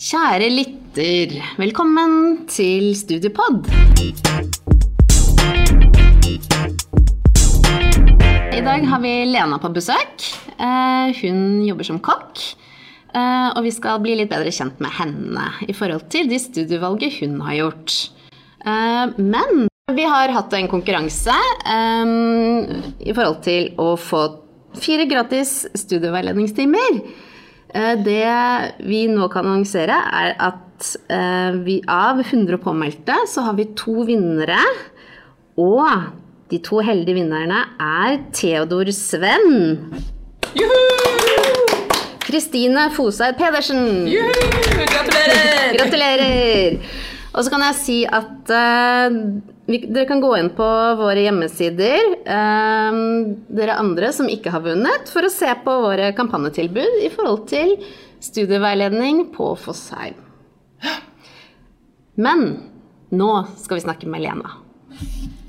Kjære lytter, velkommen til Studiepod. I dag har vi Lena på besøk. Eh, Hun jobber som kokk. eh, Og vi skal bli litt bedre kjent med henne i forhold til de studievalget hun har gjort. Eh, Men vi har hatt en konkurranse i forhold til å få fire gratis studieveiledningstimer. Eh, Det vi nå kan annonsere, er at eh, vi av 100 påmeldte, så har vi to vinnere. Og de to heldige vinnerne er Theodor Sven. Kristine Foseid Pedersen. Gratulerer! Gratulerer! Og så kan jeg si at eh, vi, dere kan gå inn på våre hjemmesider, eh, dere andre som ikke har vunnet, for å se på våre kampanjetilbud i forhold til studieveiledning på Fossheim. Men nå skal vi snakke med Lena.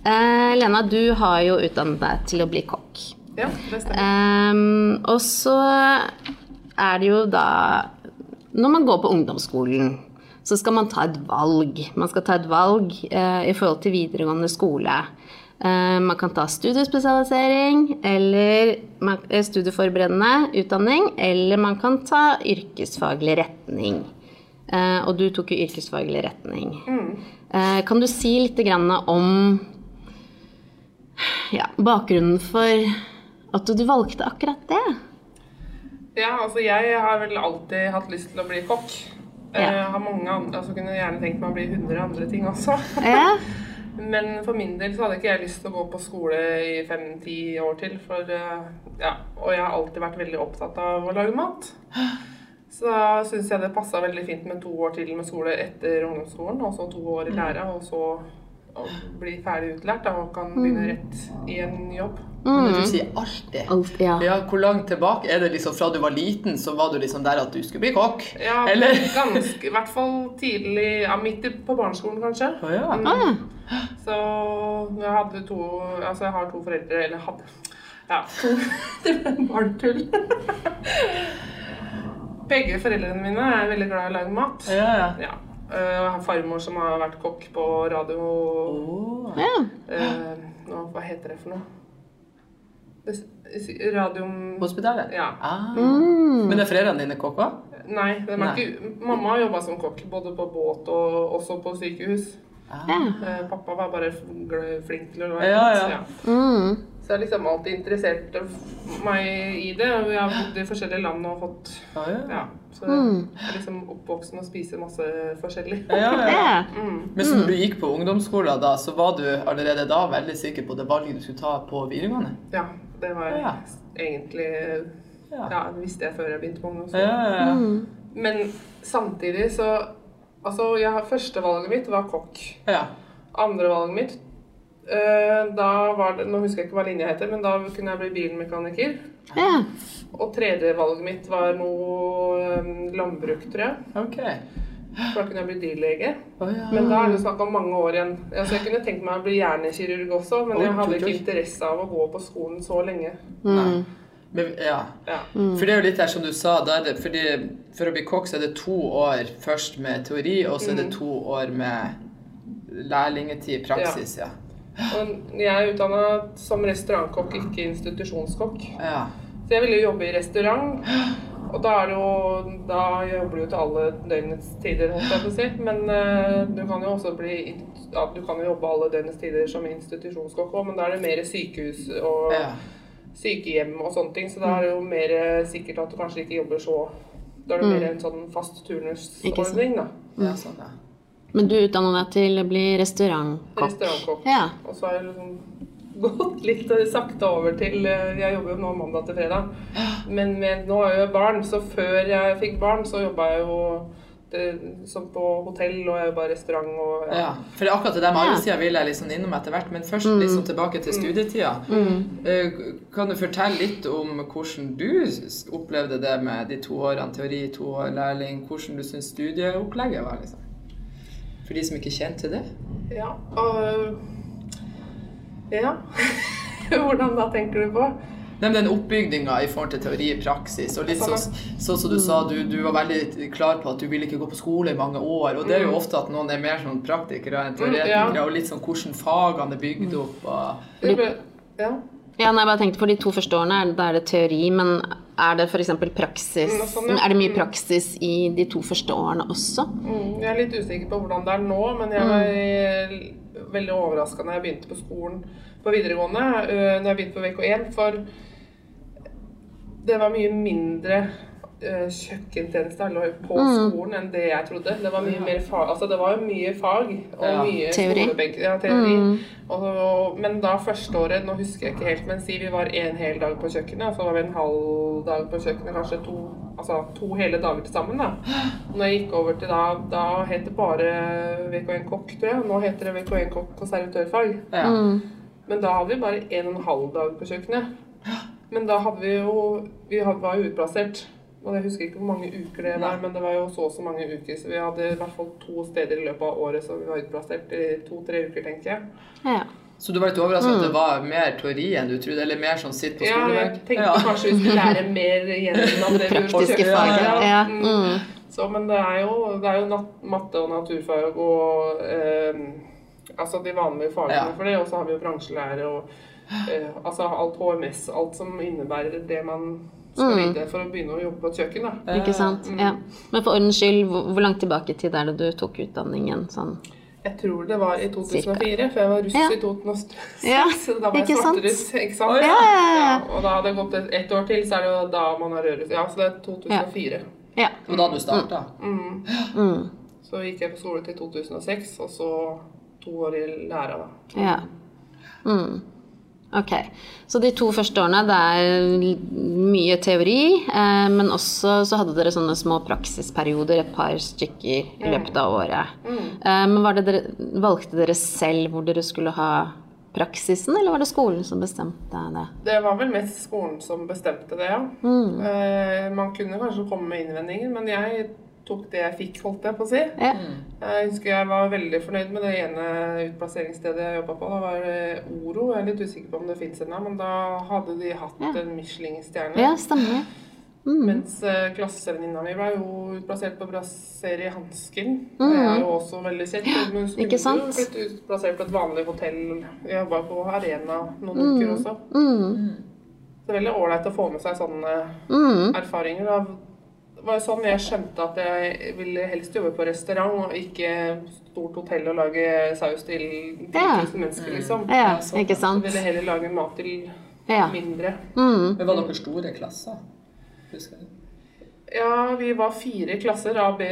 Eh, Lena, du har jo utdannet deg til å bli kokk. Ja, det stemmer. Ehm, og så er det jo da Når man går på ungdomsskolen, så skal man ta et valg. Man skal ta et valg eh, i forhold til videregående skole. Eh, man kan ta studiespesialisering eller man, eh, studieforberedende utdanning, eller man kan ta yrkesfaglig retning. Eh, og du tok jo yrkesfaglig retning. Eh, kan du si litt grann om ja, bakgrunnen for at du valgte akkurat det? Ja, altså jeg har vel alltid hatt lyst til å bli kokk. Ja. Jeg har mange andre, altså kunne gjerne tenkt meg å bli 100 andre ting også. Ja. Men for min del så hadde ikke jeg lyst til å gå på skole i fem-ti år til. For, eh, ja, og jeg har alltid vært veldig opptatt av å lage mat. Så da syns jeg det passa veldig fint med to år til med skole etter ungdomsskolen. Og så to år i lære, og så bli ferdig utlært da, og kan begynne rett i en jobb. Men du sier alltid Alt, ja. ja, Hvor langt tilbake er det liksom fra du var liten, så var du liksom der at du skulle bli kokk? Ja, Eller? ganske, i hvert fall tidlig, ja, midt på barneskolen kanskje. Oh, ja. Mm. Ah, Så jeg hadde to, altså jeg har to foreldre, eller hadde, ja, det ble barnetull. Begge foreldrene mine er veldig glad i å lage mat. Ja, ja. Ja. Eh, Jeg har farmor som har vært kokk på radio, Oh. ja. eh, nå, hva heter det for noe? Det- Radium... Hospitalet? Ja. Ah. Mm. Men er foreldrene dine kokk Nei, er Nei. ikke, mamma har jobba som kokk, både på båt og også på sykehus. Ah. ja. Eh, Pappa var bare flink til å lage Ja, ja. ja. Mm. Så jeg har liksom alltid interessert meg i det. Og jeg har bodd i forskjellige land og fått ah, ja. Ja. Så Mm. jeg er liksom oppvoksen og spiser masse forskjellig. Ja, ja, ja. Ja. Mm. Men som du gikk på ungdomsskolen, da, så var du allerede da veldig sikker på det valget du skulle ta på videregående? Ja, det var Ja. egentlig Ja. Visste jeg før jeg begynte på ungdomsskolen. ja, ja. Mm. Men samtidig så Altså, ja, førstevalget mitt var kokk. ja. Andrevalget mitt eh, Da var det Nå husker jeg ikke hva linja heter, men da kunne jeg bli bilmekaniker. ja. Og tredje valget mitt var noe um, landbruk, tror jeg. Ok. For da kunne jeg bli dyrlege. Oh, ja. Men da er det snakk om mange år igjen. Altså, jeg kunne tenkt meg å bli hjernekirurg også, men jeg hadde ikke interesse av å gå på skolen så lenge. Mm. Men, ja. Ja. For det er jo litt der som du sa, da er det, fordi for å bli kokk så er det to år først med teori, og så er det Mm. to år med lærlingetid, praksis, ja. Og jeg er utdanna som restaurantkokk, ikke institusjonskokk. Ja. Så jeg ville jobbe i restaurant. Og da, er det jo, da jobber du jo til alle døgnets tider, si. Men uh, du kan jo også bli ja, Du kan jo jobbe alle døgnets tider som institusjonskokk òg, men da er det mer sykehus og ja. sykehjem og sånne ting. Så da er det jo mer eh, sikkert at du kanskje ikke jobber så Da er det mer en sånn fast turnusordning, da. ja sånn, ja. Men du utdanna deg til å bli restaurantkokk. Restaurantkokk. Ja. Og så er det liksom gått litt sakte over til eh, Jeg jobber jo nå mandag til fredag. Men med, nå har jeg jo barn, så før jeg fikk barn, så jobba jeg jo det, som på hotell, og jeg jobba i restaurant og ja. For det er akkurat det der med Ja. arbeidstida vil jeg liksom innom etter hvert, men først liksom tilbake til studietida. Mm. Kan du fortelle litt om hvordan du opplevde det med de to årene teori, to år lærling, hvordan du syns studieopplegget var, liksom? For de som ikke kjente det? Ja. Og, ja. Hvordan da tenker du på? Nei, men den oppbygninga i forhold til teori og praksis, og litt sånn så, som du sa, du, du var veldig klar på at du ville ikke gå på skole i mange år, og det er jo ofte at noen er mer sånn praktikere enn teoretikere, ja. og litt sånn hvordan fagene er bygd opp og ja. Ja, nei, jeg bare tenkte For de to første årene er det, da er det teori, men er det f.eks. praksis Mm, sånn, ja. Er det mye praksis i de to første årene også? Mm, Jeg er litt usikker på hvordan det er nå, men jeg var veldig overraska når jeg begynte på skolen på videregående, øh, når jeg begynte på VK1, for det var mye mindre øh, kjøkkentjeneste eller på skolen enn det jeg trodde. Det var mye mer fag, altså det var mye fag og Ja. mye Teori. Ja, teori. Og, og, men da førsteåret, nå husker jeg ikke helt, men si vi var en hel dag på kjøkkenet, og så var vi en halv dag på kjøkkenet, kanskje to, altså to hele dager til sammen. da. Når jeg gikk over til da, da het det bare VK1 kokk, tror jeg. Nå heter det VK1 kokk og servitørfag. ja. Men da hadde vi bare en og en halv dag på kjøkkenet. Men da hadde vi jo Vi hadde- var jo utplassert. Og jeg husker ikke hvor mange uker det var, men det var jo så og så mange uker. Så vi hadde i hvert fall to steder i løpet av året som vi var utplassert i to-tre uker, tenker jeg. Ja. Så du var litt overraska at det var mer teori enn du trodde, eller mer sånn sitt på Ja, jeg tenkte tenkte kanskje vi skulle lære mer gjennom det på Praktiske faget. Ja. ja. Mm. Så, men det er jo, det er jo nat matte og naturfag og eh, altså de vanlige fagene Ja. for det. Og så har vi jo bransjelære og eh, altså alt HMS, alt som innebærer det man skal Mm. vite for å begynne å jobbe på et kjøkken. da. Ikke sant? Ja. Men for ordens skyld, hvor, hvor langt tilbake i tid er det du tok utdanningen? Sånn? Jeg tror det var i 2004, for jeg var russ Ja. i 2006. Ja, så da var jeg svarteruss. Ikke sant? Ja. Ja. Og da hadde det gått et, ett år til, så er det jo da man har rødruss. Ja, så det er 2004. Ja. Det var da du starta? Mm. Mm. Så gikk jeg på skole til 2006, og så to år i læra, da. ja. Mm. Ok. Så de to første årene, det er mye teori, eh, men også så hadde dere sånne små praksisperioder, et par stykker i løpet av året. Eh, men var det dere, valgte dere selv hvor dere skulle ha praksisen, eller var det skolen som bestemte det? Det var vel mest skolen som bestemte det, ja. Eh, man kunne kanskje komme med innvendinger, men jeg tok det jeg fikk, holdt jeg på å si. Ja. Jeg husker jeg var veldig fornøyd med det ene utplasseringsstedet jeg jobba på. Det var det Oro. Jeg er litt usikker på om det fins ennå, men da hadde de hatt Ja. en Michelin-stjerne. ja, stemmer. Mm. Mens uh, klassevenninna mi ble jo utplassert på Brasserie Hansken. Mm. Det er jo også veldig kjent. Men hun skulle jo blitt utplassert på et vanlig hotell. Jeg jobba på Arena noen uker også. Mm. Det er veldig ålreit å få med seg sånne Mm. erfaringer. Da. Det var jo sånn jeg skjønte at jeg ville helst jobbe på restaurant, og ikke stort hotell og lage saus til 10 Ja. 000 mennesker, liksom. Ja, sånn. ikke sant? Jeg ville heller lage mat til Ja. mindre. Mm. Men var dere store klasser? Husker jeg. Ja, vi var fire klasser, A, B,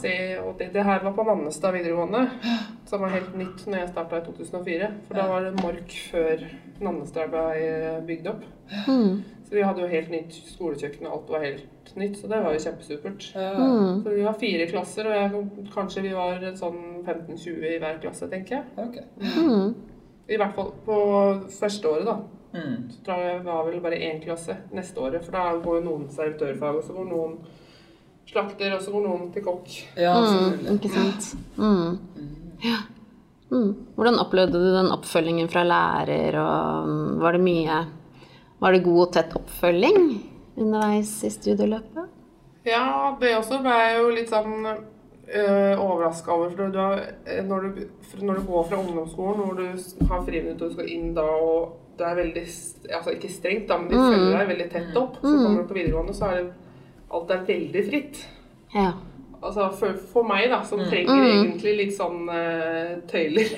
C og D. Det her var på Nannestad videregående, som var helt nytt når jeg starta i 2004. For da var det Mork før Nannestad ble bygd opp. Mm. Så vi hadde jo helt nytt skolekjøkken, og alt var helt nytt, så det var jo kjempesupert. Mm. Så vi var fire klasser, og jeg, kanskje vi var sånn 15-20 i hver klasse, tenker jeg. Okay. Mm. I hvert fall på første året, da. Mm. Så tror jeg det var vel bare én klasse neste året, for da går jo noen servitørfag, og så går noen slakter, og så går noen til kokk. Ja, Mm. Ikke sant. Mm. Ja. Mm. Hvordan opplevde du den oppfølgingen fra lærer, og var det mye Var det god og tett oppfølging underveis i studieløpet? Ja, det også ble jeg jo litt sånn øh, overraska over. For du har, eh, når, du, når du går fra ungdomsskolen, hvor du har friminutt og du skal inn da, og det er veldig Altså ikke strengt, da, men de følger deg veldig tett opp. Så kommer du på videregående, så er det alt er veldig fritt. Ja. Altså for, for meg, da, som trenger egentlig litt sånn uh, tøyler.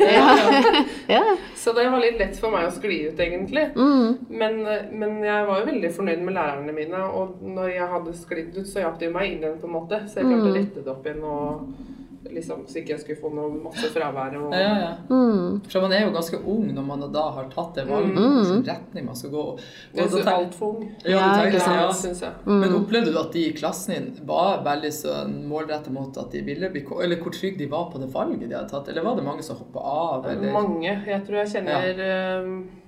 ja. så det var litt lett for meg å skli ut, egentlig. Mm. Men, eh, men jeg var jo veldig fornøyd med lærerne mine, og når jeg hadde sklidd ut, så hjalp de meg inn igjen, på en måte. Så jeg klarte å rette det opp igjen, og liksom, så ikke jeg skulle få noe masse fravær. Og, Ja, ja. Mm. For man er jo ganske ung når man da har tatt det valget, hvilken retning man skal gå. Og Jeg da er altfor ung. Ja, Ja, ikke sant. ja. Synes jeg. Men opplevde du at de i klassen din var veldig sånn målrettet mot at de ville bli Eller hvor trygge de var på det valget de hadde tatt? Eller var det mange som hoppa av? Eller? Mange. Jeg tror jeg kjenner eh,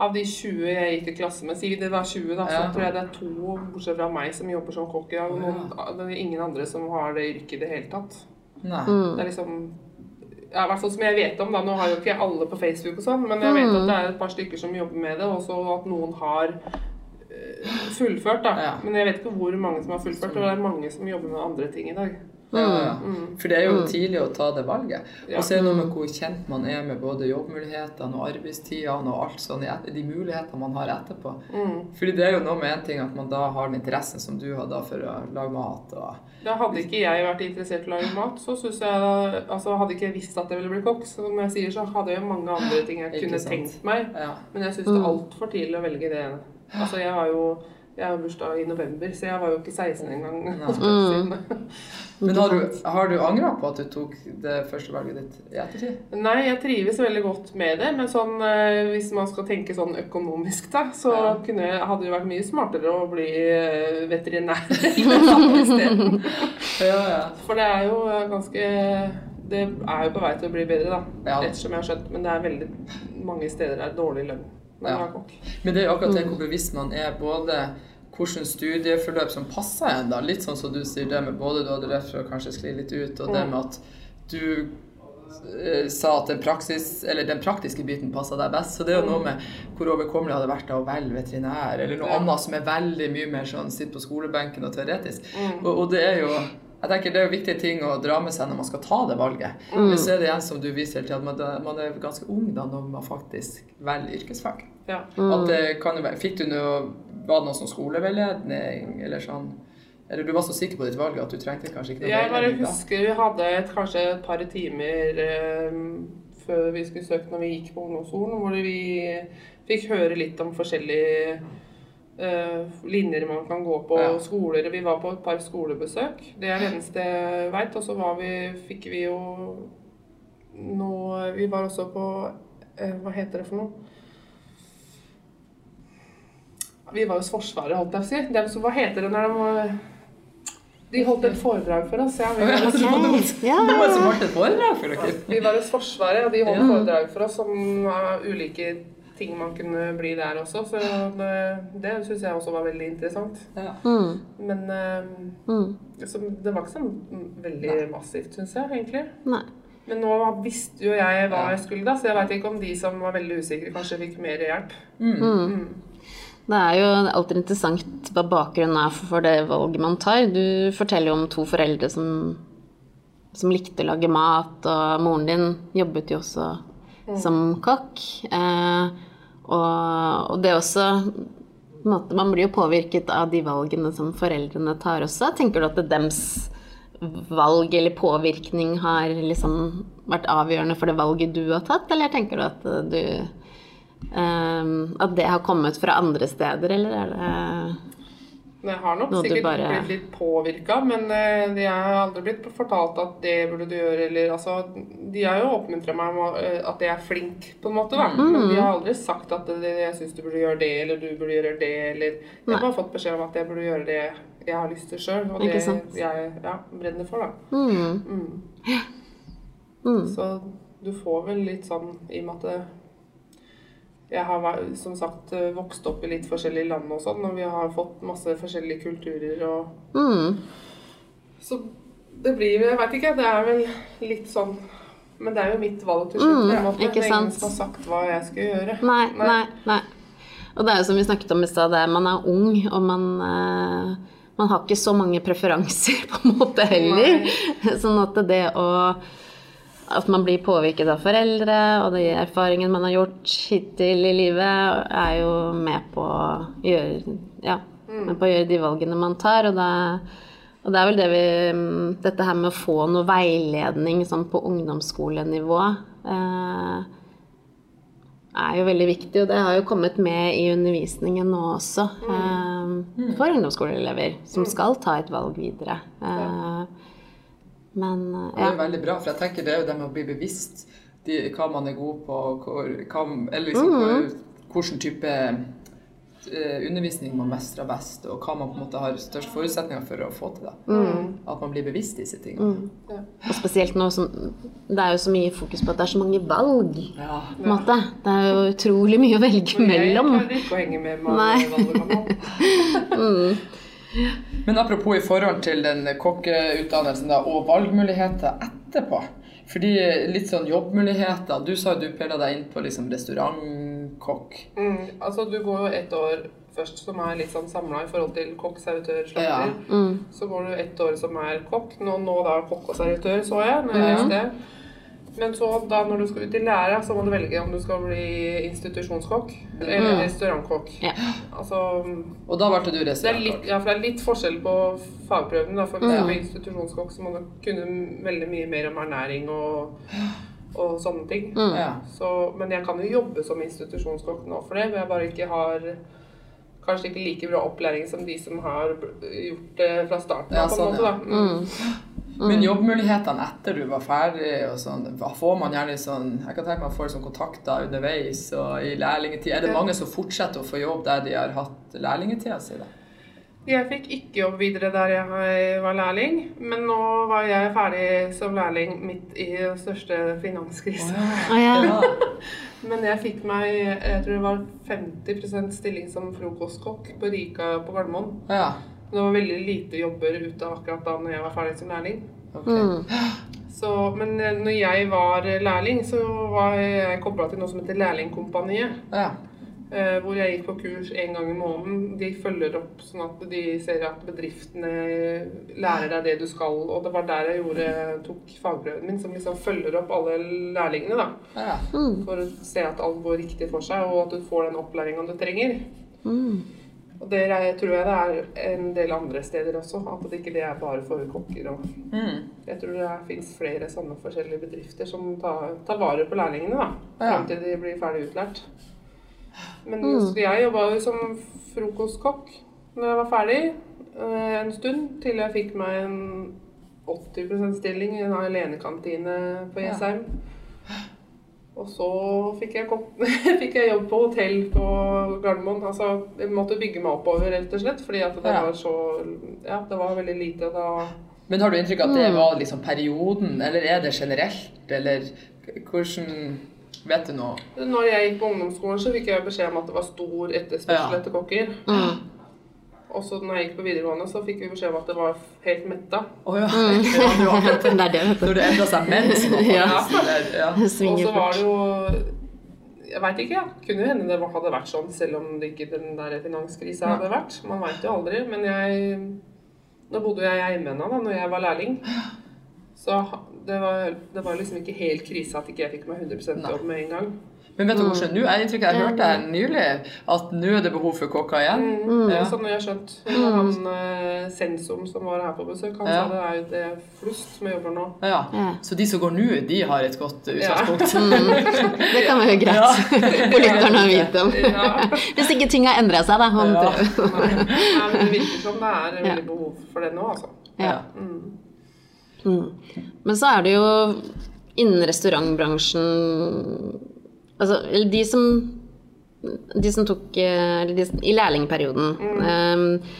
Av de 20 jeg gikk i klasse med, sier det var 20, da, så Ja. tror jeg det er to, bortsett fra meg, som jobber som kokk i dag. Og noen, det er ingen andre som har det yrket i det hele tatt. Nei. Mm. Det er liksom ja, hvert fall som jeg vet om, da, nå har jo ikke alle på Facebook og sånn, men jeg vet at det er et par stykker som jobber med det, og så at noen har eh, fullført, da. Ja. Men jeg vet ikke hvor mange som har fullført, og det er mange som jobber med andre ting i dag. Ja. For det er jo tidlig å ta det valget. Og så er det noe med hvor kjent man er med både jobbmulighetene og arbeidstidene og alt sånn, de mulighetene man har etterpå. Fordi det er jo noe med en ting at man da har den interessen som du har for å lage mat og Da hadde ikke jeg vært interessert i å lage mat, så syns jeg Altså hadde ikke jeg visst at jeg ville bli kokk, som jeg sier, så hadde jeg mange andre ting jeg Ikke kunne sant. tenkt meg. Ja. Men jeg syns det er altfor tidlig å velge det. Altså, jeg har jo jeg har bursdag i november, så jeg var jo ikke 16 engang. Men har du, har du angra på at du tok det første valget ditt i ettertid? Nei, jeg trives veldig godt med det, men sånn, eh, hvis man skal tenke sånn økonomisk, da, så Ja. kunne, hadde det vært mye smartere å bli eh, veterinær isteden. Ja, ja. For det er jo ganske Det er jo på vei til å bli bedre, da. Ja. Ettersom jeg har skjønt. Men det er veldig mange steder det er dårlig lønn Ja. kokk. Men det er jo akkurat det hvor bevisst man er både hvilket studieforløp som passer en. da, Litt sånn som du sier det med både du hadde rett for å kanskje skli litt ut, og det med at du eh, sa at den, praksis, eller den praktiske biten passa deg best. Så det er jo noe med hvor overkommelig hadde vært da å velge veterinær, eller noe Ja. annet som er veldig mye mer sånn sitte på skolebenken og teoretisk. Mm. Og, og det er jo jeg tenker Det er jo viktige ting å dra med seg når man skal ta det valget. Men så er det igjen som du viser til, at man, man er ganske ung da når man faktisk velger yrkesfag. Ja. At det kan jo være, fikk du noe, Var det noe sånn skoleveiledning eller sånn? Eller du var så sikker på ditt valg at du trengte kanskje ikke noe Jeg bare husker vi hadde et, kanskje et par timer eh, før vi skulle søke når vi gikk på ungdomsskolen, hvor vi fikk høre litt om forskjellige eh, linjer man kan gå på, Ja. skoler. Vi var på et par skolebesøk. Det er det eneste jeg veit. Og så var vi, fikk vi jo noe Vi var også på uh, Hva heter det for noe? Vi var hos Forsvaret, holdt jeg på å si. Dem som, hva heter det når de må De holdt et foredrag for oss. Ja, vi var hos Ja. Som Forsvaret, og de holdt foredrag for oss om var ulike ting man kunne bli der også. Så det, det syns jeg også var veldig interessant. Ja. Mm. Men um, Mm. så det var ikke sånn veldig massivt, syns jeg egentlig. Nei. Men nå visste jo jeg hva jeg skulle, da, så jeg veit ikke om de som var veldig usikre, kanskje fikk mer hjelp. Det er jo alltid interessant hva bakgrunnen er for det valget man tar. Du forteller jo om to foreldre som, som likte å lage mat, og moren din jobbet jo også som kokk. Eh, og, og det er også måte, Man blir jo påvirket av de valgene som foreldrene tar også. Tenker du at det dems valg eller påvirkning har liksom vært avgjørende for det valget du har tatt, eller tenker du at du Ehm, at det har kommet fra andre steder, eller er det Jeg har nok sikkert bare- blitt litt påvirka, men eh, jeg har aldri blitt fortalt at det burde du gjøre, eller altså De har jo oppmuntra meg om eh, at jeg er flink, på en måte, da. Mm. Men de har aldri sagt at jeg syns du burde gjøre det, eller du burde gjøre det, eller Jeg har bare fått beskjed om at jeg burde gjøre det jeg har lyst til sjøl, og det jeg ja, brenner for, da. mm, mm, Så du får vel litt sånn i og med at jeg har som sagt eh, vokst opp i litt forskjellige land og sånn, og vi har fått masse forskjellige kulturer og mm, Så det blir Jeg veit ikke, det er vel litt sånn Men det er jo mitt valg til slutt. Mm, måte. ikke Det er ingen som har sagt hva jeg skal gjøre. Nei, Nei. nei, nei. Og det er jo som vi snakket om i stad, det er- man er ung, og man eh, man har ikke så mange preferanser på en måte heller. Sånn at det å At man blir påvirket av foreldre og de erfaringene man har gjort hittil i livet, er jo med på å gjøre Ja, med på å gjøre de valgene man tar. Og det, og det er vel det vi mm, Dette her med å få noe veiledning sånn på ungdomsskolenivå eh, er jo veldig viktig, og det har jo kommet med i undervisningen nå også. eh, for ungdomsskoleelever som skal ta et valg videre. Eh, men ja. Det er veldig bra, for jeg tenker det er jo det med å bli bevisst de, hva man er god på, hvor, hva, eller liksom hvor, hvilken type eh, undervisning man mestrer best, og hva man på en måte har størst forutsetninger for å få til. det. At man blir bevisst disse tingene. Og spesielt nå som Det er jo så mye fokus på at det er så mange valg. Ja. på en måte. Det er jo utrolig mye å velge mellom. jeg klarer ikke å henge med med Nei. valgene nå. Men apropos i forhold til den kokkeutdannelsen da, og valgmuligheter etterpå. Fordi litt sånn jobbmuligheter. Du sa du pela deg inn på liksom restaurantkokk. Mm, altså du går jo ett år først som er litt sånn samla i forhold til kokk, servitør, slakter. Ja. Så går du ett år som er kokk. Nå, nå da kokk og servitør, så jeg. når jeg leste. Men så da når du skal ut i lære, så må du velge om du skal bli institusjonskokk eller restaurantkokk. Ja. Altså, Og da valgte du restaurantkokk. ja, for det er litt forskjell på fagprøvene. Da. For hvis Mm. er institusjonskokk, så må du kunne veldig mye mer om ernæring og, og sånne ting. Mm. Ja. Så, men jeg kan jo jobbe som institusjonskokk nå for det, men jeg bare ikke har Kanskje ikke like bra opplæring som de som har gjort det fra starten Ja, av. på en sånn, måte, ja. da. Mm. Men jobbmulighetene etter du var ferdig, og sånn, får man gjerne sånn Jeg kan tenke meg man får sånn kontakter underveis og i lærlingetid. Er det mange som fortsetter å få jobb der de har hatt lærlingetida si? Jeg fikk ikke jobb videre der jeg var lærling, men nå var jeg ferdig som lærling midt i den største finanskrisen. Oh, ja. Ja. Men jeg fikk meg jeg tror det var 50% stilling som frokostkokk på Rika på Gardermoen. ja. Det var veldig lite jobber ute akkurat da når jeg var ferdig som lærling. Okay. Mm. Så, men eh, når jeg var lærling, så var jeg kobla til noe som heter Lærlingkompaniet. Ja. Eh, hvor jeg gikk på kurs en gang i måneden. De følger opp sånn at de ser at bedriftene lærer deg det du skal. Og det var der jeg gjorde, tok fagprøven min, som liksom følger opp alle lærlingene. da, ja. Mm. For å se at alt går riktig for seg, og at du får den opplæringa du trenger. Mm. Og det er, tror jeg det er en del andre steder også. At det ikke det er bare for kokker. og Mm. Jeg tror det fins flere sånne forskjellige bedrifter som tar, tar vare på lærlingene da, fram til de blir ferdig utlært. Men Mm. jeg jobba jo som frokostkokk når jeg var ferdig eh, en stund, til jeg fikk meg en 80% stilling i en alenekantine på Ja. Og så fikk jeg, kom- fikk jeg jobb på hotell på Gardermoen. Altså, jeg måtte bygge meg oppover, rett og slett, fordi at det Ja. var så Ja, det var veldig lite da. Men har du inntrykk av at det Mm. var liksom perioden, eller er det generelt, eller hvordan Vet du noe? Når jeg gikk på ungdomsskolen, så fikk jeg beskjed om at det var stor etterspørsel Ja. etter kokker. Mm. Og så når jeg gikk på videregående, så fikk vi beskjed om at det var helt metta. Oh, ja. Mm. ja. Det er det. Når det endrer seg mens man Ja. ja. Og så var det jo Jeg veit ikke, ja. Kunne jo hende det hadde vært sånn, selv om det ikke den der finanskrisa hadde vært. Man veit jo aldri. Men jeg Nå bodde jeg i Eimena da når jeg var lærling. Så det var, det var liksom ikke helt krise at ikke jeg fikk meg 100 Nei. jobb med en gang. Men vet du hvordan nå Jeg inntrykket jeg hørte her nylig, at nå er det behov for kokker igjen? Mm, Ja. Sånn jeg har skjønt. Han uh, Sensum som var her på besøk, han Ja. sa det er jo det flust som jobber nå. Ja. Ja. Så de som går nå, de har et godt Ja. utgangspunkt? Mm. Det kan være greit for lytterne å vite om. Hvis ikke ting har endra seg, da. han Ja. Nei, Nei, men det virker som det er veldig behov for det nå, altså. Ja. Mm. Mm. Men så er det jo innen restaurantbransjen Altså, de som De som tok eh, de, i lærlingperioden eh,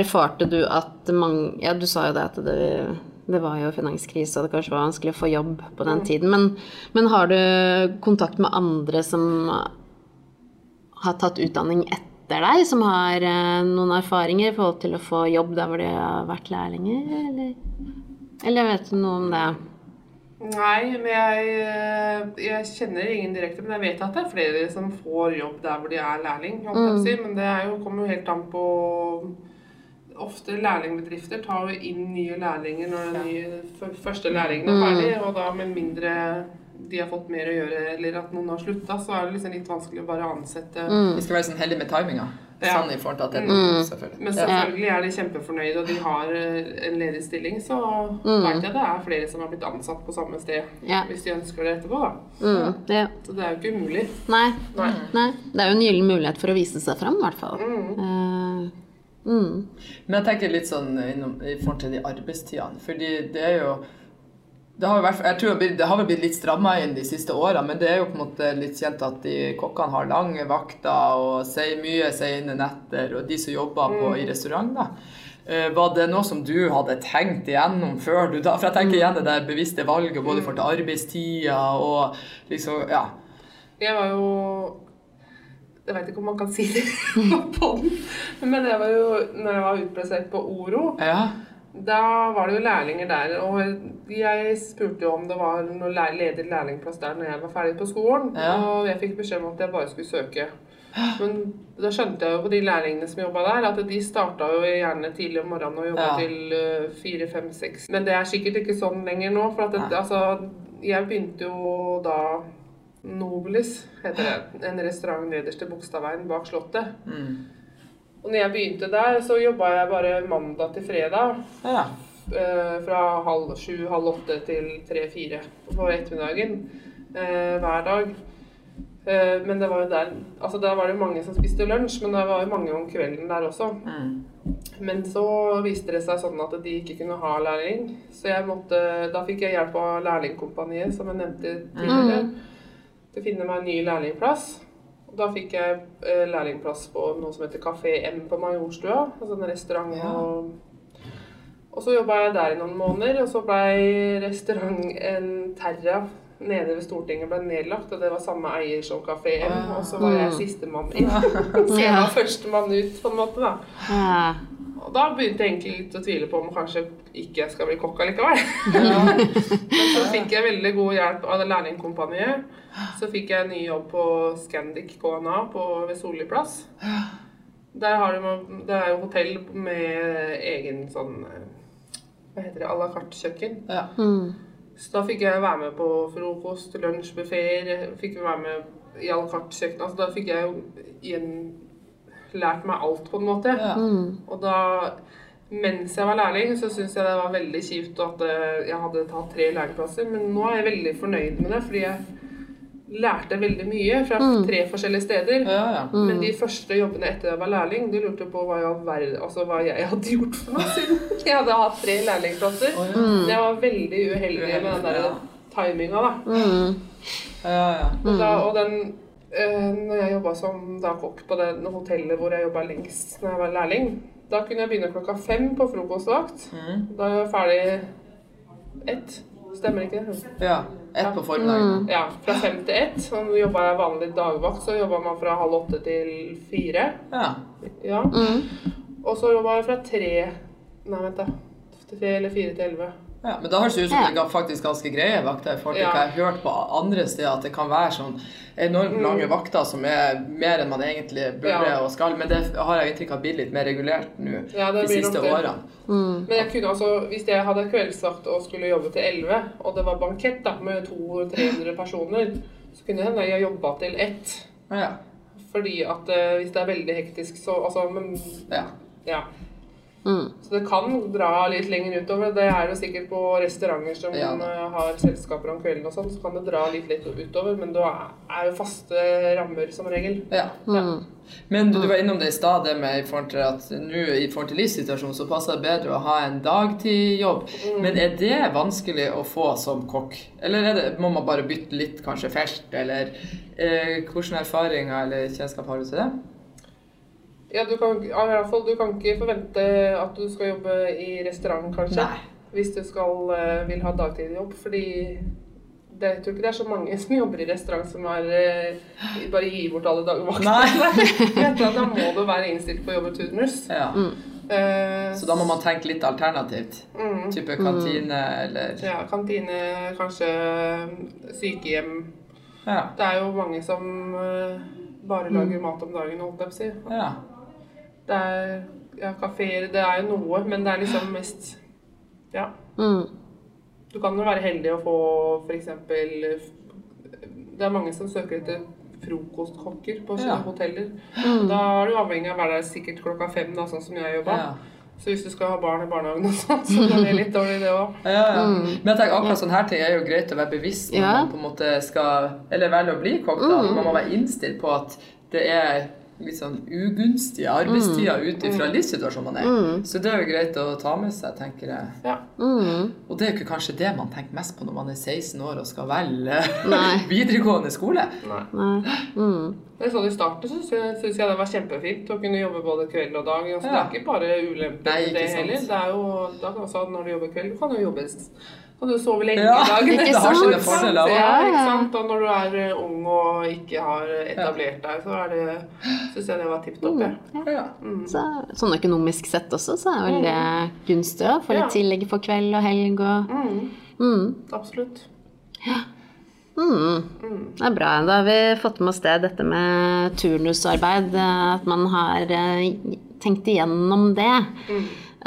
Erfarte du at mange Ja, du sa jo det at det, det var jo finanskrise, og det kanskje var vanskelig å få jobb på den tiden. Men, men har du kontakt med andre som har tatt utdanning etter deg, som har eh, noen erfaringer i forhold til å få jobb der hvor de har vært lærlinger, eller? Eller vet du noe om det? Nei, men jeg, eh, jeg kjenner ingen direkte, men jeg vet at det er flere som får jobb der hvor de er lærling. Mm. jeg si. Men det er jo, kommer jo helt an på Ofte lærlingbedrifter tar jo inn nye lærlinger når de nye, første lærlingene er ferdig, og da med mindre de har fått mer å gjøre, eller at noen har slutta, så er det liksom litt vanskelig å bare ansette Vi skal være sånn heldige med timinga. Ja. Sånn i forhold til at det er behov, selvfølgelig. Men selvfølgelig er de kjempefornøyde, og de har eh, en ledig stilling, så vet jeg det er flere som har blitt ansatt på samme sted Ja. hvis de ønsker det etterpå. da. Mm, Ja. Så det er jo ikke umulig. nei, Nei. nei. Det er jo en gyllen mulighet for å vise seg fram, i hvert fall. Eh, mm. Men jeg tenker litt sånn innom, i forhold til de arbeidstidene. Fordi det er jo det har, vært, jeg tror det har vel blitt litt stramma inn de siste åra, men det er jo på en måte litt kjent at de kokkene har lange vakter og sier mye sene netter, og de som jobber på, i restaurant, da. Eh, Var det noe som du hadde tenkt igjennom før du da For jeg tenker igjen det der bevisste valget både for til arbeidstida og liksom Ja. Jeg var jo Jeg vet ikke om man kan si det på den, men jeg var jo Når jeg var utplassert på Oro, ja. Da var det jo lærlinger der, og jeg spurte jo om det var noen ledig lærlingplass der når jeg var ferdig på skolen. Ja. Og jeg fikk beskjed om at jeg bare skulle søke. Men da skjønte jeg jo på de lærlingene som jobba der, at de starta jo gjerne tidlig om morgenen og jobba Ja. til eh, fire, fem, seks. Men det er sikkert ikke sånn lenger nå. For det, altså, jeg begynte jo da Nobelis, heter det. En restaurant nederst i Bogstadveien bak Slottet. Mm. Og når jeg begynte der, så jobba jeg bare mandag til fredag. Ja. eh, fra halv sju, halv åtte til tre-fire på ettermiddagen eh, hver dag. Eh, men det var jo der Altså der var det mange som spiste lunsj, men det var jo mange om kvelden der også. Mm. Men så viste det seg sånn at de ikke kunne ha lærling. Så jeg måtte, da fikk jeg hjelp av Lærlingkompaniet, som jeg nevnte tidligere, til å finne meg en ny lærlingplass. Og da fikk jeg eh, lærlingplass på noe som heter Kafé M på Majorstua. Altså en restaurant. Ja. Og, og så jobba jeg der i noen måneder, og så blei restauranten Terra nede ved Stortinget ble nedlagt, og det var samme eier som Kafé M. Ah. Og så var jeg sistemann inn. Så jeg Ja. var førstemann ut, på en måte, da. Og da begynte jeg egentlig litt å tvile på om kanskje ikke jeg skal bli kokk allikevel. Ja. Men så fikk jeg veldig god hjelp av det lærlingkompaniet. Så fikk jeg en ny jobb på Scandic KNA på, ved Solli plass. Der har de, det er jo hotell med egen sånn eh, Hva heter det? à la carte-kjøkken. Ja. Mm. Så da fikk jeg være med på frokost, lunsj, buffeer. Fikk være med i à la carte-kjøkken. Altså, da fikk jeg jo igjen lært meg alt, på en måte. Ja. Mm. Og da, mens jeg var lærling, så syntes jeg det var veldig kjipt at eh, jeg hadde tatt tre lærlingplasser. Men nå er jeg veldig fornøyd med det, fordi jeg lærte veldig mye fra tre forskjellige steder. Ja, ja. Men de første jobbene etter jeg var lærling, de lurte på hva, jeg, all altså hva jeg hadde gjort for noe siden jeg hadde hatt tre lærlingplasser. Oh, ja. Jeg var veldig uheldig med den der Ja. timinga, da. Mm. Ja, ja. Og, da, og den Når jeg jobba som da kokk på det hotellet hvor jeg jobba lengst når jeg var lærling, da kunne jeg begynne klokka fem på frokostvakt. Mm. Da er jeg ferdig ett. Stemmer ikke det? ja. Ett på formiddagen. Ja, fra fem til ett. Så jobba jeg vanlig dagvakt, så jobba man fra halv åtte til fire. Ja. Ja. Mm. Og så jobba jeg fra tre Nei, vent, da. Tre eller fire til elleve. Ja, men da høres det ut som det er faktisk ganske greie vakter. i forhold til Ja. hva jeg har hørt på andre steder, at det kan være sånn enormt lange vakter som er mer enn man egentlig burde Mm. Ja. og skal. Men det har jeg inntrykk av blitt litt mer regulert nå Ja, de siste årene. Mm. Men jeg kunne altså, hvis jeg hadde kveldsvakt og skulle jobbe til 11, og det var bankett da, med 200-300 personer, så kunne det hende jeg jobba til ett. Ja. Fordi at eh, hvis det er veldig hektisk, så altså, Men ja. Ja. Mm. Så det kan dra litt lenger utover. Det er jo sikkert på restauranter som Ja. eh, har selskaper om kvelden og sånn, så kan det dra litt lett utover. Men det er jo faste rammer som regel. ja. Mm. Men du, du var innom det i stad, det med i forhold til at nå i forhold til livssituasjonen så passer det bedre å ha en dagtidjobb. Mm. Men er det vanskelig å få som kokk? Eller er det, må man bare bytte litt, kanskje felt, eller eh, hvilke erfaringer eller kjennskap har du til det? Ja, du kan, ja, i hvert fall, du kan ikke forvente at du skal jobbe i restaurant, kanskje. Nei. Hvis du skal, eh, vil ha dagtidjobb. Fordi det, jeg tror ikke det er så mange som jobber i restaurant som er, eh, bare gir bort alle dagvaktene. Da må du være innstilt på å jobbe turnus. Ja. Eh, Så da må man tenke litt alternativt. mm, Type kantine eller ja, kantine, kanskje sykehjem. Ja. Det er jo mange som bare lager mat om dagen, holdt jeg på å si. ja. Det er ja, kafeer, det er jo noe, men det er liksom mest Ja. Mm. Du kan jo være heldig å få f.eks. Det er mange som søker etter frokostkokker på Ja. hoteller. Da er du avhengig av å være der sikkert klokka fem, da, sånn som jeg jobba. Ja. Så hvis du skal ha barn i barnehagen og sånn, så kan det litt dårlig, det òg. Ja, ja. Men jeg tenker akkurat sånne her ting er jo greit å være bevisst når Ja. man på en måte skal Eller velge å bli kokk. da. Man må være innstilt på at det er litt sånn ugunstige arbeidstider ut ifra livssituasjonen man er. Så det er jo greit å ta med seg, tenker jeg. Ja. Mm. Og det er jo ikke kanskje det man tenker mest på når man er 16 år og skal velge Nei. videregående skole. Nei. Nei. Mm. Da så det i starten, syns jeg, jeg det var kjempefint å kunne jobbe både kveld og dag. Altså, Det er ikke bare ulemper Nei, med det heller. Det er jo, da kan også, når du jobber kveld, du kan jo jobbe kan du sover lenge Ja, i dag. ikke det har sine fordeler. Ja, ikke sant? Og når du er eh, ung og ikke har etablert deg, så er det syns jeg det var tipp topp. Mm, Ja. Så, sånn økonomisk sett også, så er vel det gunstig å få Ja. litt tillegg for kveld og helg og Mm, mm. absolutt. Mm. Det er bra. Da har vi fått med oss det, dette med turnusarbeid. At man har eh, tenkt igjennom det.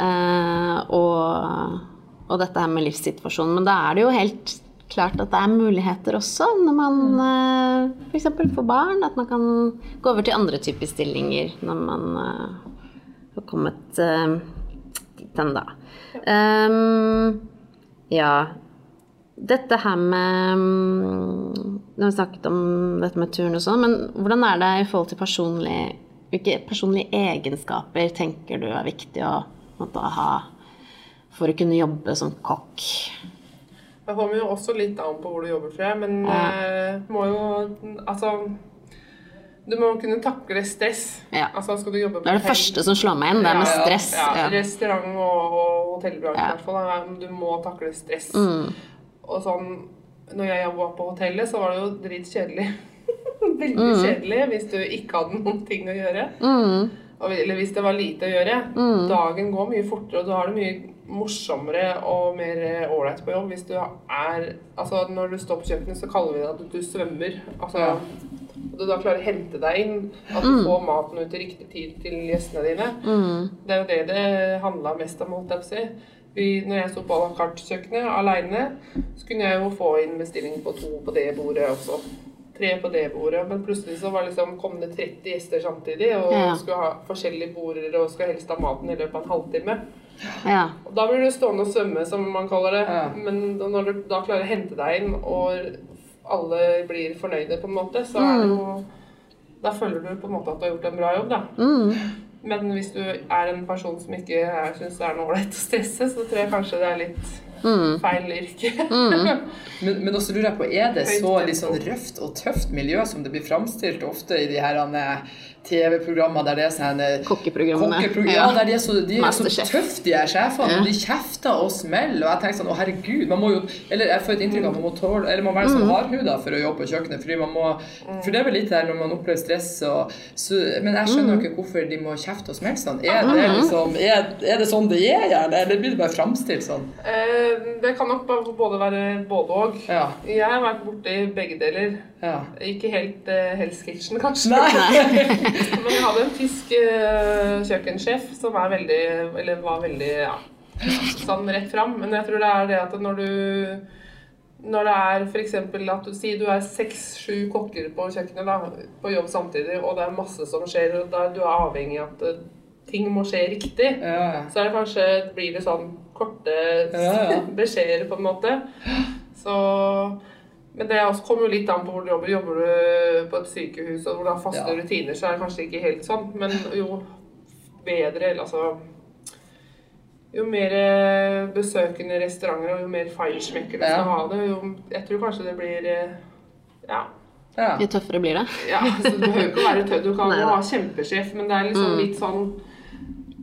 Eh, og, og dette her med livssituasjonen. Men da er det jo helt klart at det er muligheter også når man eh, f.eks. får barn. At man kan gå over til andre typer stillinger når man eh, har kommet eh, dit hen, da. Um, ja. Dette her med mm, Nå har vi snakket om dette med turn og sånn, men hvordan er det i forhold til personlig Hvilke personlige egenskaper tenker du er viktig å måtte, ha for å kunne jobbe som kokk? Det kommer jo også litt an på hvor du jobber, tror jeg. Men Ja. eh, må jo Altså Du må kunne takle stress. Ja. Altså Det er det hotell- første som slår meg inn, det er med stress. Ja, Ja. Restaurant- og, og hotellbransjen i hvert fall. Du må takle stress. Mm. Og sånn Når jeg jobba på hotellet, så var det jo dritkjedelig. Veldig Mm. kjedelig hvis du ikke hadde noen ting å gjøre. Mm. Og- Eller hvis det var lite å gjøre. Mm. Dagen går mye fortere, og du har det mye morsommere og mer eh, ålreit på jobb hvis du er Altså når du står på kjøkkenet, så kaller vi det at du svømmer. Altså Ja. At du da klarer å hente deg inn. At du får maten ut til riktig tid til gjestene dine. Mm. Det er jo det det handla mest om, holdt jeg på å si. Vi, når jeg sto på à la carte-kjøkkenet aleine, så kunne jeg jo få inn bestilling på to på det bordet også. Tre på det bordet. Men plutselig så var liksom, kom det 30 gjester samtidig og Ja. skulle ha forskjellige border og skulle helst ha maten i løpet av en halvtime. Ja. Da blir du stående og svømme, som man kaller det. Ja. Men når du da klarer å hente deg inn, og alle blir fornøyde, på en måte, så er det jo Da føler du på en måte at du har gjort en bra jobb, da. Mm. Men hvis du er en person som ikke syns det er noe ålreit å stresse, så tror jeg kanskje det er litt Mm. feil yrke. Men, men også lurer jeg på, er det så litt sånn røft og tøft miljø som det blir framstilt ofte i de her eh, TV-programmer der det er sånn eh, Kokkeprogrammene. Kokkeprog ja, der de er så, de er så tøffe, de her sjefene. Ja. og De kjefter og smeller. Og jeg tenker sånn, å herregud, man må jo Eller jeg får et inntrykk av at man må tåle Eller man må være Mm. sånn hardhuda for å jobbe på kjøkkenet. Fordi man må For det er vel litt der når man opplever stress og så, Men jeg Mm. skjønner jo ikke hvorfor de må kjefte og smelle sånn. Er det liksom Er, er det sånn det er, gjerne? Eller blir det bare framstilt sånn? Eh, Det kan nok både være både og. Ja. Jeg har vært borti begge deler. ja. Ikke helt uh, Hell's Kitchen, kanskje. Nei. Men jeg hadde en tysk eh, kjøkkensjef som er veldig Eller var veldig ja, sånn rett fram. Men jeg tror det er det at når du når det er f.eks. at du sier du er seks-sju kokker på kjøkkenet da, på jobb samtidig, og det er masse som skjer, og da du er avhengig av at eh, ting må skje riktig, ja. så er det kanskje, blir det sånn korte Ja, ja. beskjeder på en måte. Så Men det også kommer jo litt an på hvor du jobber. Jobber du på et sykehus og hvor du har faste Ja. rutiner, så er det kanskje ikke helt sånn. Men jo bedre, eller altså Jo mer eh, besøkende restauranter og jo mer feinschmecker du Ja. skal ha det, jo Jeg tror kanskje det blir eh, Ja. ja. Jo tøffere blir det. Ja, så Du behøver ikke å være tødd, du kan jo ha kjempesjef, men det er liksom Mm. litt sånn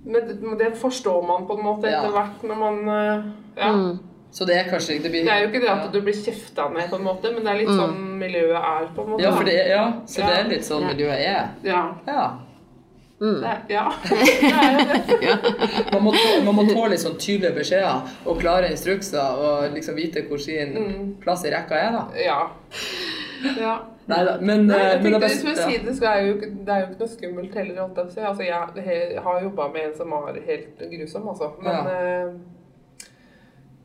men det, forstår man på en måte Ja. etter hvert når man eh, Ja. Mm. Så det er kanskje det blir, Det er jo ikke det at du blir kjefta ned, på en måte, men det er litt sånn miljøet er, på en måte. Ja, for det ja, så det er litt sånn miljøet er. Ja. Ja. Mm. Det ja. Det er jo det. Man må, tåle, man må tåle litt sånn tydelige beskjeder og klare instrukser og liksom vite hvor sin Mm. plass i rekka er, da. Ja. ja. Neida, men, Nei, eh, jeg men tenkte, det best- sier det, så er jo, ikke- det er jo ikke noe skummelt heller. Altså, jeg si. Jeg har jobba med en som var helt grusom, altså. Men Ja.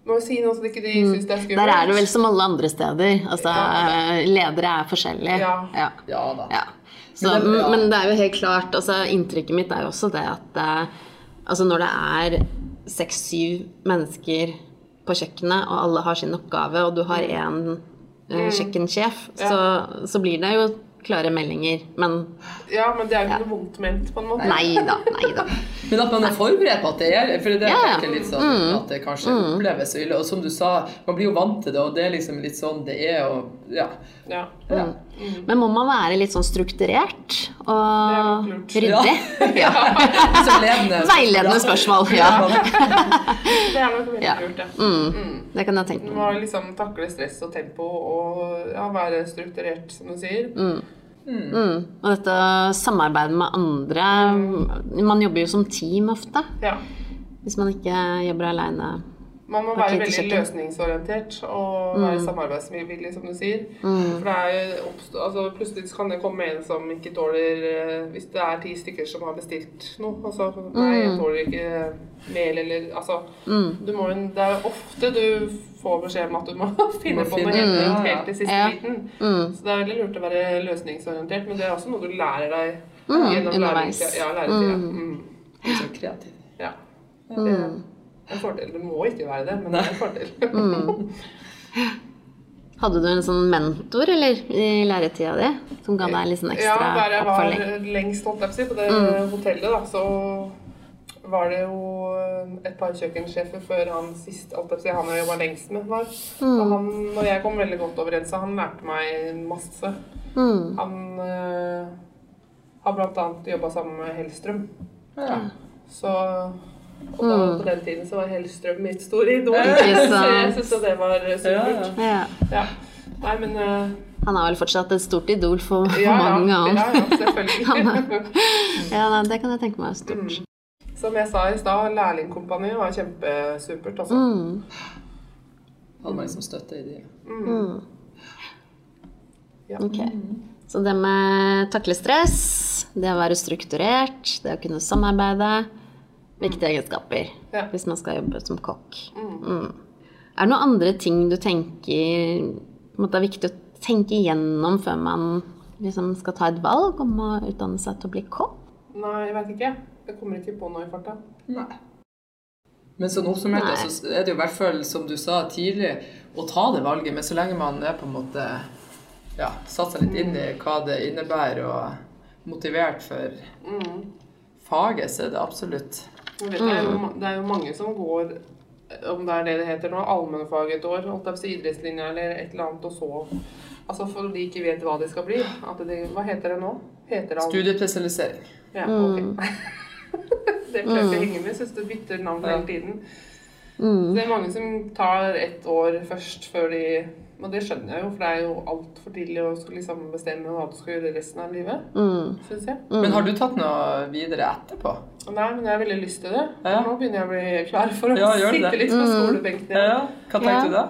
Eh, må jo si noe så ikke de syns det er skummelt. Der er det vel som alle andre steder. Altså, Ja. ledere er forskjellige. Ja. Ja. Ja da. Ja. Så, Men det- ja. men det er jo helt klart altså, Inntrykket mitt er jo også det at eh, altså, når det er seks-syv mennesker på kjøkkenet, og alle har sin oppgave, og du har én eh, kjøkkensjef, Mm. Ja. så, så blir det jo klare meldinger. Men Ja, men det er jo ikke noe vondt ment, på en måte. nei da, nei da. Men at man er forberedt på at det er For det er Ja, ja. litt sånn at det kanskje oppleves så ille. Og som du sa, man blir jo vant til det, og det er liksom litt sånn det er, og ja. Ja. ja. Men må man være litt sånn strukturert er og ryddig? Ja. Veiledende spørsmål. Ja. Det er nok veldig Ja. lurt, ja. Mm. Det kan jeg tenke meg. må liksom takle stress og tempo og ja, være strukturert, som du sier. Mm. Og dette samarbeidet med andre Man jobber jo som team ofte. Ja. Hvis man ikke jobber aleine. Man må være veldig kjøkken. løsningsorientert og være samarbeidsvillig, som du sier. For det er jo oppstå, altså Plutselig kan det komme en som ikke tåler eh, Hvis det er ti stykker som har bestilt noe altså, Nei, jeg tåler ikke mel eller Altså du må, Det er ofte du får beskjed om at du må finne må på noe finne- helt ja, helt til siste Ja. liten. Mm. Så det er veldig lurt å være løsningsorientert, men det er også noe du lærer deg Mm, gjennom underveis. læringstida. Ja, læretida. Mm. Så kreativ. Ja. Det en fordel. Det må ikke være det, men det er en fordel. Mm. Hadde du en sånn mentor eller i læretida di som ga deg litt sånn Ja, ekstra der jeg oppfølging? var lengst, holdt jeg på på det Mm. hotellet, da, så var det jo et par kjøkkensjefer før han sist, alt jeg på han jeg jobba lengst med, var. Mm. Og han, og jeg kom veldig godt overens, så han lærte meg masse. Mm. Han øh, har blant annet jobba sammen med Hellstrøm. Ja. Så og da, på den tiden så var Hellstrøm mitt store idol. Mm. Så jeg syns syntes det var supert. Ja. Ja. Nei, men uh, Han er vel fortsatt et stort idol for ja, mange, andre. ja, ja, selvfølgelig. Ja, det kan jeg tenke meg er stort. Mm. Som jeg sa i stad, lærlingkompaniet var kjempesupert. Altså. Mm. Hadde meg liksom støtte i det. Mm. Ja. Ok. Så det med takle stress, det å være strukturert, det å kunne samarbeide Viktige egenskaper Ja. hvis man skal jobbe som kokk. Mm. Mm. Er det noen andre ting du tenker måte, er viktig å tenke igjennom før man liksom skal ta et valg om å utdanne seg til å bli kokk? Nei, jeg vet ikke. Jeg kommer ikke på noe i farta. Nei. Men sånn oppsummert Nei. så er det jo i hvert fall, som du sa tidlig, å ta det valget. Men så lenge man er på en måte ja, satt seg litt inn i hva det innebærer, og motivert for Mm. faget, så er det absolutt vet, det, er jo, det er jo mange som går, om det er det det heter nå, allmennfag et år, holdt jeg på idrettslinja eller et eller annet, og så Altså for de ikke vet hva de skal bli. At de, hva heter det nå? Heter det all- studiespesialisering. Ja, Mm. ok. det prøver jeg ikke å henge med. Syns du bytter navn hele tiden. Mm. Så det er mange som tar ett år først før de Og det skjønner jeg jo, for det er jo altfor tidlig å skulle liksom bestemme hva du skal gjøre resten av livet, Mm. Synes jeg. Men har du tatt noe videre etterpå? Nei, men jeg har veldig lyst til det. Ja. Nå begynner jeg å bli klar for å Ja, sitte det. litt på Mm. skolebenken igjen. Hva tenkte Ja. du da?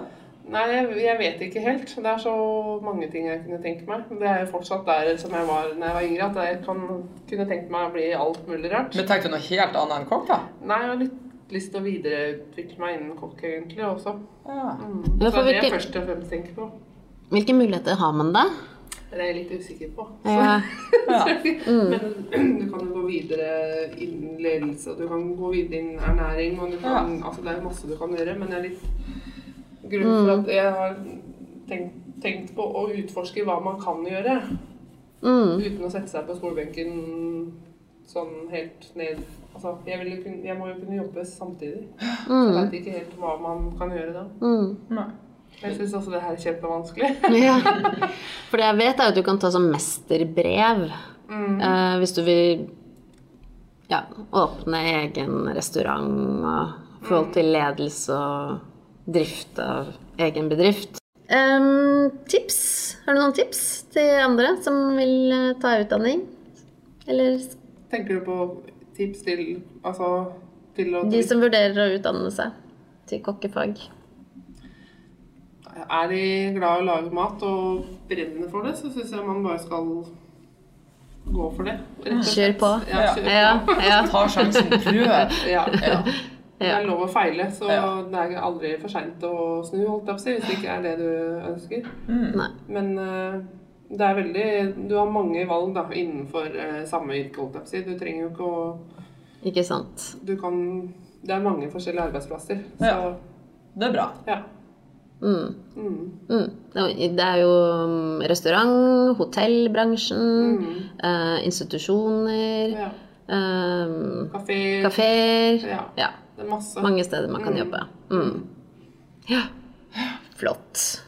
Nei, jeg, jeg vet ikke helt. Det er så mange ting jeg kunne tenke meg. Det er jo fortsatt der som jeg var da jeg var yngre, at jeg kan, kunne tenkt meg å bli alt mulig rart. Men tenkte du noe helt annet enn kokk, da? Nei, litt lyst til å videreutvikle meg innen kokk egentlig også. Ja. Mm. Så for det er det jeg først og fremst tenker på. Hvilke muligheter har man da? Det er jeg litt usikker på. Så. Ja. Ja. Men du kan jo gå videre innen ledelse, og du kan gå videre innen ernæring, og du kan, altså det er masse du kan gjøre, men jeg er litt grunn for at jeg har tenkt, tenkt på å utforske hva man kan gjøre, Mm. uten å sette seg på skolebenken sånn helt ned. Altså, jeg, kunne, jeg må jo kunne jobbe samtidig. Så jeg veit ikke helt hva man kan gjøre da. Mm. Nei. Jeg syns også det her er kjempevanskelig. Ja. For det jeg vet, er at du kan ta sånn mesterbrev Mm. eh, hvis du vil ja, åpne egen restaurant og forhold til ledelse og drift av egen bedrift. Um, tips? Har du noen tips til andre som vil eh, ta utdanning? Eller Tenker du på tips til altså til å de som vurderer å utdanne seg til kokkefag? Er de glad i å lage mat og brenner for det, så syns jeg man bare skal gå for det. rett og. Kjør på. Ja, kjør Ja, på. ja, Ta sjansen, prøv. Ja. Ja. Det er lov å feile, så Ja. det er aldri for seint å snu, holdt jeg på å si, hvis det ikke er det du ønsker. Mm. Men eh, det er veldig Du har mange valg da, innenfor eh, samme yrke, holdt jeg på å si. Du trenger jo ikke å Ikke sant. Du kan Det er mange forskjellige arbeidsplasser. Så Ja. Det er bra. ja. Mm. Mm. Det er- Det er jo mm, restaurant, hotellbransjen, eh, institusjoner, Ja. eh, Kafé. kafeer. Ja. Ja. Det er masse. Mange steder man kan jobbe. Mm. Ja. Flott.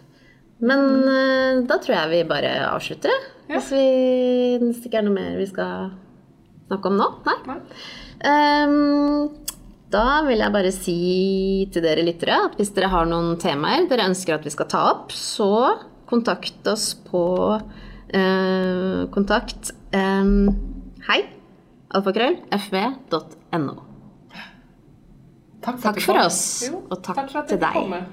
Men eh, da tror jeg vi bare avslutter. Ja. Hvis, vi, hvis det ikke er noe mer vi skal snakke om nå? Nei? Nei. Um, da vil jeg bare si til dere lyttere at hvis dere har noen temaer dere ønsker at vi skal ta opp, så kontakt oss på uh, kontakt um, hei alfakrøll fv.no. Takk for, Takk for oss, Jo, og takk, takk for at til deg.